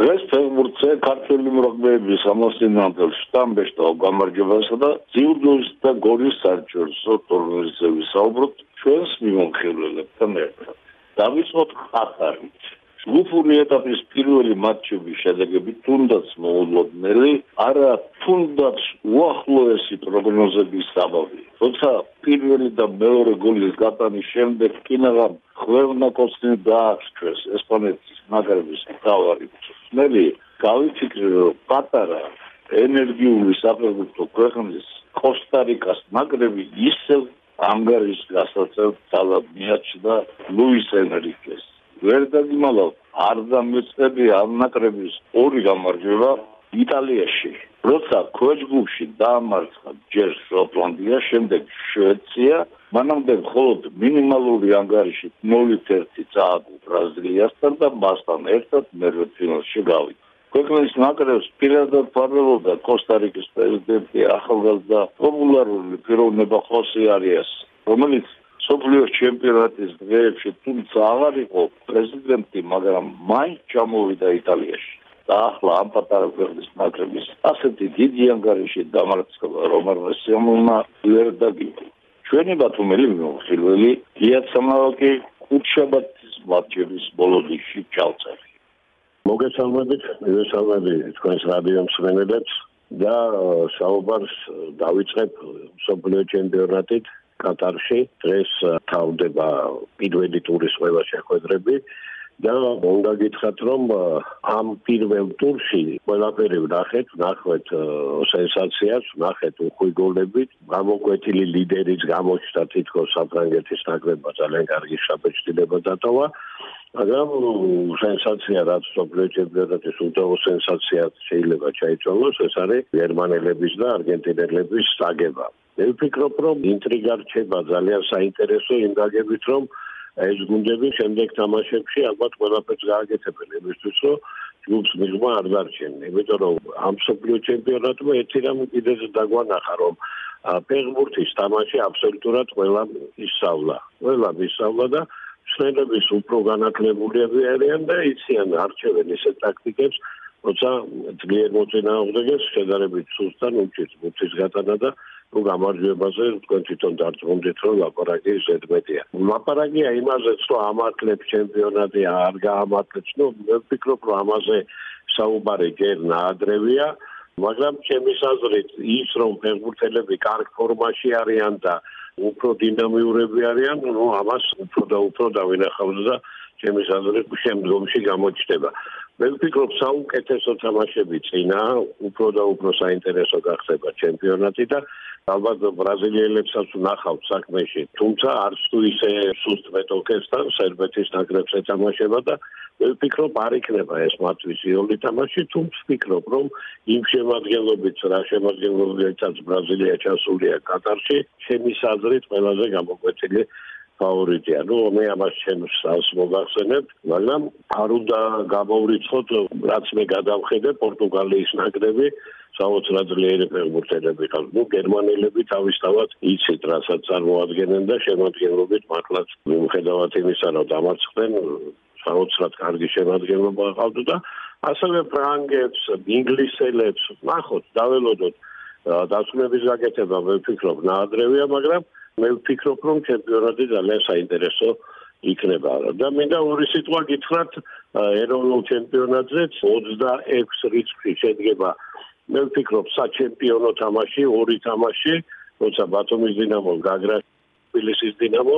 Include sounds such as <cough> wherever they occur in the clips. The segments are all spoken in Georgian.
დღეს ფეხბურთზე ქართული მროგმეების ამოსინანტელ შტამბეშტო გამარჯვებასა და ძიუდოს და გორის საერთაშორისო ტურნირზე ვისაუბროთ ჩვენს მიმოხილველებთან ერთად. დავიწყოთ ყატარით. ჯგუფური ეტაპის პირველი მატჩების შედეგები თუნდაც მოულოდნელი, არა თუნდაც უახლოესი პროგნოზების საბაბი. თუმცა პირველი და მეორე გოლის გატანის შემდეგ კინაღამ ხვევნაკოცნი დაასკვეს ესპანეთის ნაკრების თავარი. ნელი გავიფიქრე რომ პატარა ენერგიული საფეხბურთო ქვეყნის კოსტა-რიკას ნაკრები ისევ ანგარის გასაცემ ძალად მიაჩნდა ლუის ენრიკეს. ვერ დაგიმალავ არ დამეწები ამ ნაკრების ორი გამარჯვება იტალიაში როცა ქოჯგუფში დაამარცხა ჯერ შოტლანდია შემდეგ შვეიცარია მანამდე მხოლოდ მინიმალური ანგარიში 0-1 წააგო ბრაზილიასთან და მასთან ერთად მერვე ფინალში გავიდა ქვეყნის ნაკრებს პირადად ფარველობდა კოსტა-რიკის პრეზიდენტი ახალგაზრდა პოპულარული პიროვნება ხოსე არიას რომელიც სოფლიო ჩემპიონატის დღეებში თუმცა აღარ იყო პრეზიდენტი, მაგრამ მაინც ჩამოვიდა იტალიაში. და ახლა ამ პატარა ქვეყნის ნაკრების ასეთი დიდი ანგარიში დამარცხება რომარესიამონა ვერ დაგიწყო. ჩვენი ბათუმელი მოხილველი გიაცამავაკი კუჩაბათის მატჩების ბოლოდში ჩავწერე. მოგესალმებით, მოგესალმები თქვენს რადიო მსმენელებს და საუბარს დავიწყებ სოფლიო ჩემპიონატით კატარში დღეს თავდება პირველი ტურის ყველა შეხვედრები და უნდა გითხრათ რომ ამ პირველ ტურში ყველაფერი ვნახეთ, ვნახეთ სენსაციას, ვნახეთ უხვი გოლები, გამოკვეთილი ლიდერიც გამოჩნდა თითქოს საფრანგეთის ნაკრებმა ძალიან კარგი შაბეჭდილება დატოვა. მაგრამ სენსაცია რაც სოფლიო ჩემპიონატის უდავო სენსაცია შეიძლება ჩაიწოლოს, ეს არის გერმანელების და არგენტინელების საგება. მე ვფიქრობ, რომ ინტრიგა რჩება ძალიან საინტერესო იმ გაგებით, რომ ეს გუნდები შემდეგ თამაშებში ალბათ ყველაფერს გააკეთებენ იმისთვის, რომ ჯგუფს მიღმა არ დარჩენ. იმიტომ რომ ამ სოფლიო ჩემპიონატმა ერთი რამ კიდეც დაგვანახა, რომ ფეხბურთის თამაში აბსოლუტურად ყველა ისწავლა. ყველა ისწავლა და შენების უფრო განათლებულები არიან და იციან არჩევენ ისეთ ტაქტიკებს, როცა ძლიერ მოწინააღმდეგეს შედარებით სუსტან უჩით მუცის გატანა და თუ გამარჯვებაზე თქვენ თვითონ დარწმუნდით რომ ლაპარაკი ზედმეტია. ლაპარაკია იმაზეც რომ ამართლებს ჩემპიონატი არ გაამართლებს, ნუ მე ვფიქრობ რომ ამაზე საუბარი ჯერ ნაადრევია, მაგრამ ჩემი აზრით ის რომ ფეხბურთელები კარგ ფორმაში არიან და უფრო დინამიურები არიან, ნუ ამას უფრო და უფრო დავინახავთ და ჩემი აზრით შემდგომში გამოჩნდება. მე ვფიქრობ საუკეთესო თამაშები წინა უფრო და უფრო საინტერესო გახდება ჩემპიონატი და ალბათ ბრაზილიელებსაც ნახავთ საქმეში. თუმცა არც თუ ისე სუსტ მეტოქესთან სერბეთის ნაკრებს ეთამაშება და მე ვფიქრობ არ იქნება ეს მათთვის იოლი თამაში. თუმცა ვფიქრობ რომ იმ შემადგენლობით რა შემადგენლობითაც ბრაზილია ჩასულია კატარში ჩემი აზრით ყველაზე გამოკვეთილი ფავორიტია. ნუ მე ამას სას მოგახსენებ, მაგრამ არ უნდა გამოვრიცხოთ, რაც მე გადავხედე პორტუგალიის ნაკრები საოცრადლიერი ფეხბურთელები ხარ. ნუ გერმანელები თავისთავად იცით, რასაც წარმოადგენენ და შემოადგენლობით მართლაც მიუხედავად იმისა, რომ დამარცხდნენ, საოცრად კარგი შემოადგენლობა ყავდა და ასევე ფრანგებს, ინგლისელებს, ნახოთ, დაველოდოთ დასკვნების გაკეთება, მე ვფიქრობ, ნაადრევია, მაგრამ მე ვფიქრობ, რომ ჩემპიონატი ძალიან საინტერესო იქნება. და მინდა ორი სიტყვა გითხრათ ეროვნულ ჩემპიონატზე 26 რიცხვი შედგება. მე ვფიქრობ, საჩემპიონო თამაში, ორი თამაში, როცა ბათუმის დინამო გაგრა თბილისის დინამო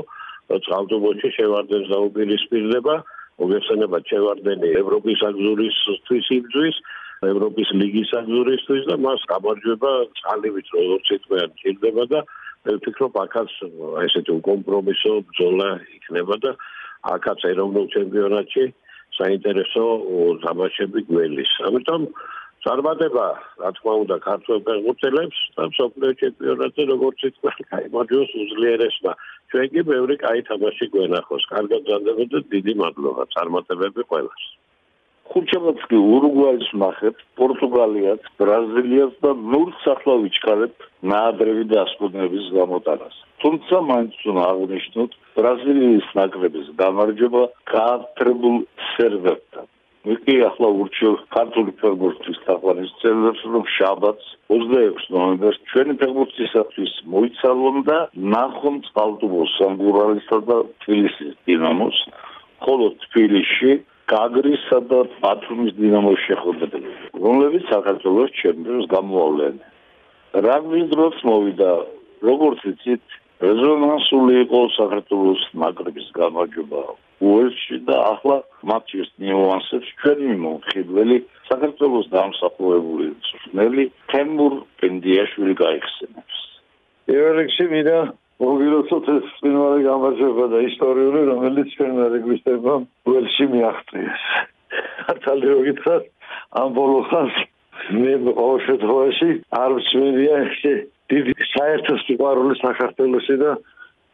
წყალტუბოში შევარდენს დაუპირისპირდება. მოგეხსენება შევარდენი ევროპის აგზურისთვის იბძვის ევროპის ლიგის აგზურისთვის და მას გამარჯვება წყალივით როგორც იტყვიან ჭირდება და მე ვფიქრობ აქაც ესეთი კომპრომისო ბრძოლა იქნება და აქაც ეროვნულ ჩემპიონატში საინტერესო თამაშები გველის. ამიტომ წარმატება, რა თქმა უნდა, ქართულ ფეხბურთელებს და სოფლიო ჩემპიონატზე როგორც თქვა, მოძოს უძლიერესმა. ჩვენ კი ბევრი კაი თამაში გვენახოს. კარგად გძანდება და დიდი მადლობა წარმატებები ყველას. ხუჩაბაცკი ურუგვაის ნახეთ, პორტუგალიას, ბრაზილიას და ნურს ახლა ვიჩქარებ ნაადრევი დასკვნების გამოტანას. თუმცა მაინც უნდა აღნიშნოთ ბრაზილიის ნაკრების გამარჯვება გააფთრებულ სერვერთან. ვიკი ახლა ურჩევ ქართული ფეხბურთის თაყვანის წევრებს რომ შაბათს 26 ნოემბერს ჩვენი ფეხბურთისათვის მოიცალონ და ნახონ წყალტუბოს სამგურალისა და თბილისის დინამოს ხოლო თბილისში გაგრისა და ბათუმის დინამოს შეხვედრები რომლებიც საქართველოს ჩემპიონს გამოავლენ რაგბის დროს მოვიდა როგორც იცით რეზონანსული იყო საქართველოს ნაკრების გამარჯვება უელსში და ახლა მათის ნიუანსებს ჩვენი მომხიბლელი საქართველოს დამსახურებული ძნელი თემურ პენდიაშვილი გაიხსენებს. ერექსი მინდა მოგილოცოთ ეს წინვარი გამარჯვება და ისტორიული რომელიც ჩვენ რეგვისტებმა უელსში მიაღწიეს. ახალი როგითხრათ ამ ბოლო ხანს მე ყოველ შემთხვევაში არ ვწვიდია დიდი საერთო სიყვარული საქართველოსი და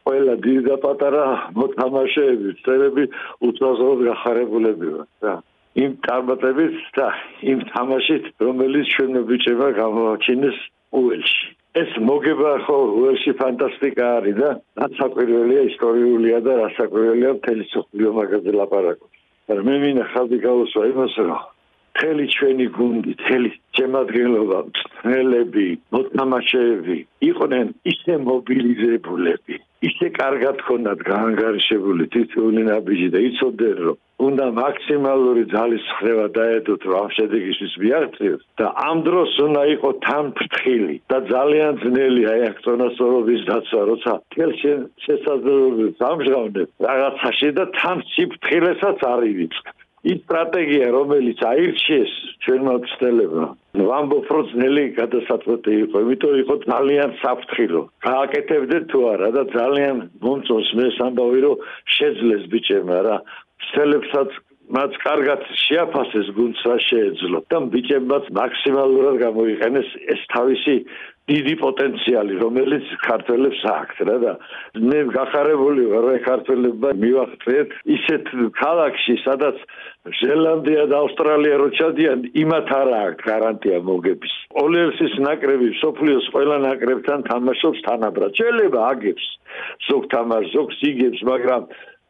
ყველა დიდი და პატარა მოთამაშეები, წერები უცნაურად გახარებულები ვარ და იმ წარმატებით და იმ თამაშით, რომელიც ჩვენ ბიჭებმა გამოაჩინეს უელში. ეს მოგება ხო უელში ფანტასტიკა არის და რასაკვირველია ისტორიულია და რასაკვირველია მთელი სოფლიო მაგაზე ლაპარაკობს. მე მინდა ხალხი გავუსვა იმას რომ მთელი ჩვენი გუნდი, მთელი შემადგენლობა, მწნელები, მოთამაშეები იყვნენ ისე მობილიზებულები, ისე კარგად ხონდათ გაანგარიშებული თითოეული ნაბიჯი და იცოდნენ რომ უნდა მაქსიმალური ძალის ხრევა დაედოთ ამ შედეგისთვის მიაღწიოს და ამ დროს უნდა იყო თან ფრთხილი და ძალიან ძნელი აი აქ წონასწორობის დაცვა როცა თელ შესაძლებლობებს ამჟღავნებ რაღაცაში და თან სიფრთხილესაც არ ივიწყებ. ის სტრატეგია რომელიც აირჩიეს ჩვენმა მცდელებმა. ვამბობ რომ ძნელი გადასაწყვეტი იყო იმიტომ იყო ძალიან საფრთხილო. გააკეთებდეთ თუ არა და ძალიან მომწონს მე სამბავი რომ შეძლეს ბიჭებმა რა მცდელებსაც მათ კარგად შეაფასეს გუნდს რა შეეძლო და ბიჭებმაც მაქსიმალურად გამოიყენეს ეს თავისი დიდი პოტენციალი რომელიც ქართველებს აქვს რა და მე გახარებული ვარ რა ქართველებმა მივახწიეთ ისეთ ქალაქში სადაც ზელანდია და ავსტრალია რო ჩადიან იმათ არა აქვს გარანტია მოგების. ოლერსის ნაკრები სოფლიოს ყველა ნაკრებთან თამაშობს თანაბრად შეიძლება აგებს ზოგ თამაშს ზოგს იგებს მაგრამ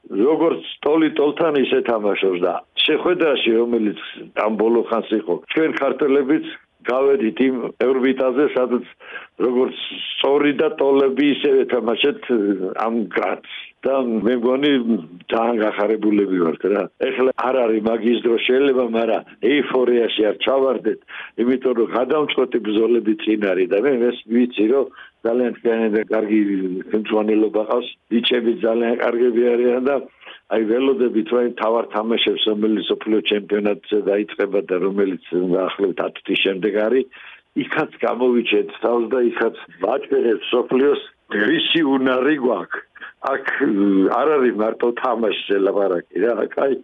როგორც ტოლი ტოლთან ისე თამაშობს და შეხვედრაში რომელიც ამ ბოლო ხანს იყო ჩვენ ქართველებიც გავედით იმ ევრბიტაზე, სადაც როგორც სწორი და ტოლები ისევე თამაშეთ ამ გრადს და მე მგონი ძალიან გახარებულები ვართ რა. ეხლა არ არის მაგის დრო შეიძლება, მაგრამ ეიფორიაში არ ჩავარდეთ, იმიტომ რომ გადამწყვეტი ბრძოლები წინ არის და მე ეს ვიცი რომ ძალიან და კარგი ხელმძღვანელობა ყავს, ბიჭები ძალიან კარგები არიან და აი ველოდებით რომ თავარ თამაშებს რომელიც სოფლიო ჩემპიონატზე დაიწყება და რომელიც ახლავთ 10 თვის შემდეგ არის იქაც გამოვიჩეთ თავს და იქაც ვაჭერებს სოფლიოს რისი უნარი გვაქვს აქ არ არის მარტო თამაში ლაპარაკი რა აი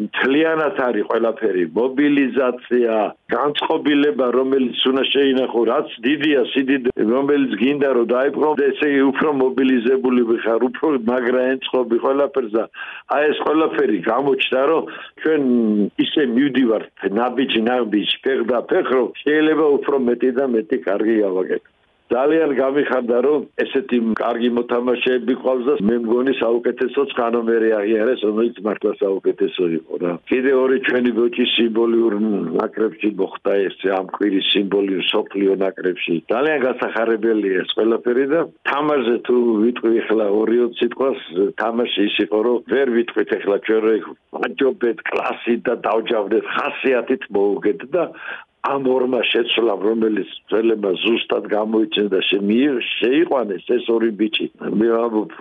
მთლიანად არის ყველაფერი. მობილიზაცია განწყობილება რომელიც უნდა შეინახო რაც დიდია სიდიდე რომელიც გინდა რომ დაიპყრო ესე უფრო მობილიზებული ვიხარ უფრო მაგრა ენწყობი ყველაფერს და აი ეს ყველაფერი გამოჩნდა რომ ჩვენ ისე მივდივართ ნაბიჯი ნაბიჯი ფეხდა ფეხრო შეიძლება უფრო მეტი და მეტი კარგი გავაკეთო ძალიან გამიხარდა რომ ესეთი კარგი მოთამაშეები ყავს და მე მგონი საუკეთესოც ხანომერი აღიარეს რომელიც მართლა საუკეთესო იყო რა. კიდე ორი ჩვენი გოჭი სიმბოლიური ნაკრებში მოხდა ეს ამ კვირის სიმბოლური სოფლიო ნაკრებში. ძალიან გასახარებელია ეს ყველაფერი და თამაშზე თუ ვიტყვი ახლა ორიო სიტყვას თამაში ის იყო რომ ვერ ვიტყვით ახლა ჩვენ რო ვაჯობეთ კლასით და დავჯავდეთ ხასიათით მოუგეთ და ამ ორმა შეცვლა რომელიც ძველება ზუსტად გამოიწეს და შეიყვანეს ეს ორი ბიჭი. მე ვამბობ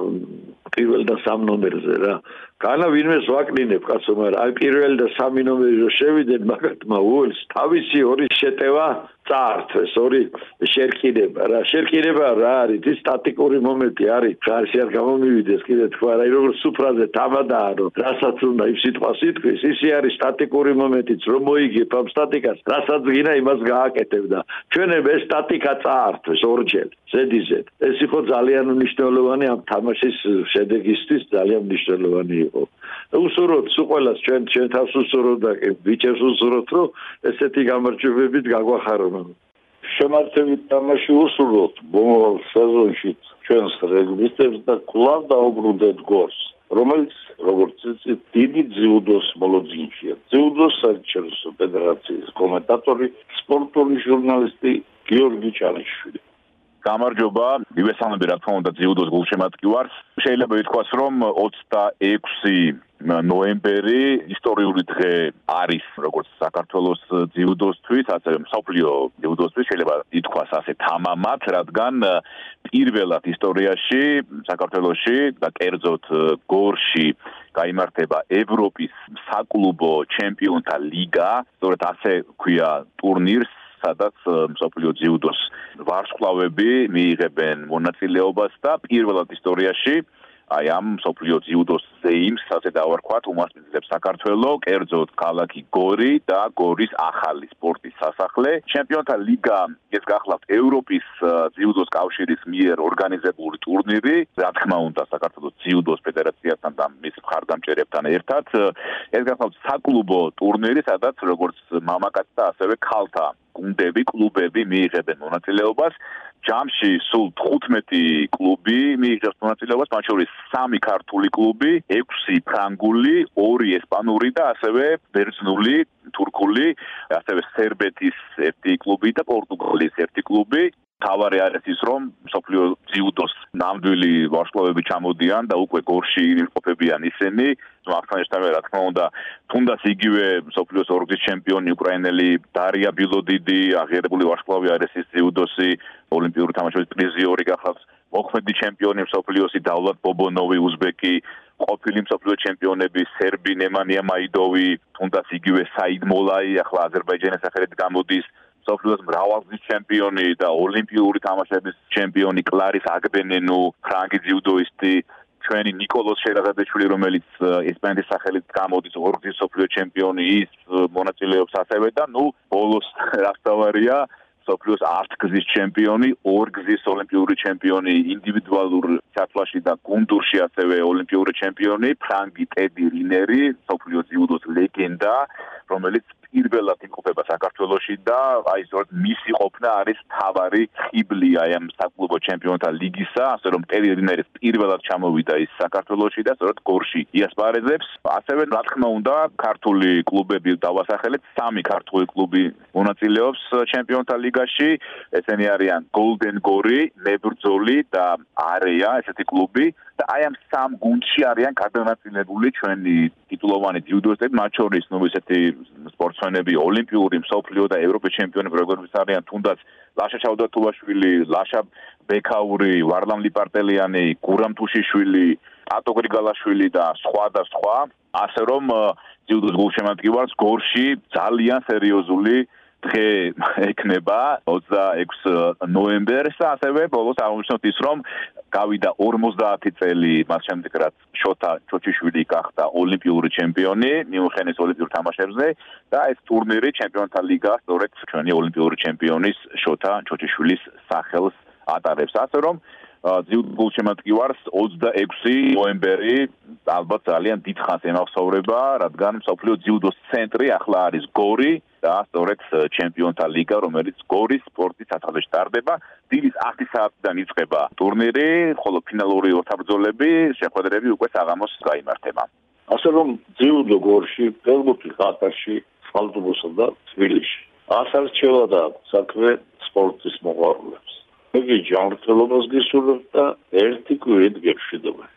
პირველ და სამ ნომერზე რა. განა ვინმეს ვაკნინებ კაცო მაგრამ აი პირველ და სამი ნომერი რო შევიდეთ მაგათმა უელს თავისი ორი შეტევა წაართვეს ორი შერკინება. რა შერკინება რა არის? ის სტატიკური მომენტი არის. ხარში არ გამომივიდეს კიდე თქვა რა როგორ სუფრაზე თამადაა რომ რასაც უნდა იმ სიტყვას იტყვის ისი არის სტატიკური მომენტიც რომ მოიგებ ამ სტატიკას რასაც გინა იმას გააკეთებ და ჩვენებ ეს სტატიკა წაართვეს ორჯერ ზედიზედ ეს იყო ძალიან მნიშვნელოვანი ამ თამაშის შედეგისთვის ძალიან მნიშვნელოვანი იყო. უსურვოთ სულ ყველას ჩვენ ჩვენ თავს უსურვოთ და ბიჭებს უსურვოთ რომ ესეთი გამარჯვებებით გაგვახარონ შემართებით თამაში უსურვოთ მომავალ სეზონში ჩვენს რეგბისტებს და კლუბ დაუბრუნდეთ გორს რომელიც როგორც წესი დიდი ძიუდოს მოლოდინშია. ძიუდოს საერთაშორისო ფედერაციის კომენტატორი, სპორტული ჟურნალისტი გიორგი ჩანიშვილი. გამარჯობა, მივესალმები რა თქმა უნდა ძიუდოს გულშემატკივარს. შეიძლება ითქვას, რომ 26 ნოემბერი ისტორიული დღე არის როგორც საქართველოს ძიუდოსთვის, ასევე მსოფლიო ძიუდოსთვის, შეიძლება ითქვას ასე თამამად, რადგან პირველად ისტორიაში საქართველოსში და კერძოდ გორში გამართება ევროპის საკლუბო ჩემპიონთა ლიგა, სწორედ ასე ქვია ტურნირს სადაც მსოფლიო ძიუდოს ვარსკვლავები მიიღებენ მონაწილეობას და პირველად ისტორიაში აი ამ სოფლიო ძიუდოს ზეიმს ასე დავარქვათ უმასპინძლებს საქართველოს კერძოდ ქალაქი გორი და გორის ახალი სპორტის სასახლე. ჩემპიონთა ლიგა ეს გახლავთ ევროპის ძიუდოს კავშირის მიერ ორგანიზებული ტურნირი. რა თქმა უნდა საქართველოს ძიუდოს ფედერაციასთან და მის მხარდამჭერებთან ერთად ეს გახლავთ საკლუბო ტურნირი სადაც როგორც მამაკაცთა ასევე ქალთა გუნდები კლუბები მიიღებენ მონაწილეობას ჯამში სულ 15 კლუბი მიიღებს მონაწილეობას, მათ შორის 3 ქართული კლუბი, 6 ფრანგული, 2 ესპანური და ასევე ბერძნული, თურქული, ასევე სერბეთის ერთი კლუბი და პორტუგალის ერთი კლუბი. თავარი არის ის რომ სოფლიო ძიუდოს ნამდვილი ვარსკვლავები ჩამოდიან და უკვე გორში იმყოფებიან ისინი. მართლა ერთად რა თქმა უნდა თუნდაც იგივე სოფლიოს ორგზის ჩემპიონი უკრაინელი დარია ბილოდიდი აღიარებული ვარსკვლავი არის ის ძიუდოსი ოლიმპიური თამაშების პრიზიორი გახლავს. მოქმედი ჩემპიონი სოფლიოსი დავლად ბობონოვი უზბეკი ყოფილი მსოფლიო ჩემპიონები სერბი ნემანია მაიდოვი თუნდაც იგივე საიდ მოლაი ახლა აზერბაიჯანის სახელით გამოდის მსოფლიოს მრავალგზის ჩემპიონი და ოლიმპიური თამაშების ჩემპიონი კლარის აგბენენუ, ფრანგი ძიუდოისტი, ჩვენი نيكოლოს შერაღაძეშვილი, რომელიც ესპანეთის სახელით გამოდის ორგზის მსოფლიო ჩემპიონი, ის მონაწილეობს ასევე და ნუ ბოლოს <laughs> რასტავარია მსოფლიოს 10 გზის ჩემპიონი, 2 გზის ოლიმპიური ჩემპიონი ინდივიდუალურ სათვლაში და გუნდურში ასევე ოლიმპიური ჩემპიონი ფრანგი ტედი რინერი, მსოფლიოს იუდოს ლეგენდა. რომელიც პირველად იმყოფება საქართველოსში და აი სწორედ მისი ყოფნა არის თავარი ხიბლი აი ამ საკლუბო ჩემპიონთა ლიგისა, ასე რომ ტერიტორიების პირველად ჩამოვიდა ის საქართველოსში და სწორედ გორში იასპარეზებს. ასევე რა თქმა უნდა, ქართული კლუბები დავასახელეთ, სამი ქართული კლუბი მონაწილეობს ჩემპიონთა ლიგაში. ესენი არიან Golden Gori, Nebrzoli და Area, ესეთი კლუბი. აი ამ სამ გუნდში არიან გადანაწილებული ჩვენი ტიტულოვანი ჯუდოისტები, მათ შორის ნუ ესეთი სპორტსმენები, ოლიმპიური, მსოფლიო და ევროპის ჩემპიონები როგორიც არიან თუნდაც ლაშა ჩავდათულაშვილი, ლაშა ბექაური, ვარლამ ლიპარტელიანი, გურამ თუშიშვილი, ატო გრიგალაშვილი და სხვა და სხვა, ასე რომ ჯუდოს გულშემატკივარს გორში ძალიან სერიოზული დღე ექნება 26 ნოემბერს ასევე ბოლოს აღმოჩნდა ის რომ გავიდა 50 წელი მას შემდეგ რაც შოთა ჩოჩიშვილი გახდა ოლიმპიური ჩემპიონი მიუნხენის ოლიმპიურ თამაშებზე და ეს ტურნირი ჩემპიონთა ლიგა სწორედ ჩვენი ოლიმპიური ჩემპიონის შოთა ჩოჩიშვილის სახელს ატარებს. ასე რომ ძიუდულ შემატკივარს 26 ნოემბერი ალბათ ძალიან დიდ ხანს ემახსოვრება, რადგან სოფლიო ძიუდოს ცენტრი ახლა არის გორი და სწორედ ჩემპიონთა ლიგა, რომელიც გორის სპორტის საფეხბურთო ტარდება, დილის 10 საათიდან იწყება ტურნირი, ხოლო ფინალური ოთაბრძოლები, შეხვედრები უკვე საღამოს გამართება. ასე რომ ძიუდო გორში, ფეხბურთი ყატარში, სპალტუბოსა და თბილისში. ასარჩევა და საქმე სპორტის მოყვარულებს. იგი ჯანმრთელობას გისურვებს და ერთი კვირით გეშვიდობა.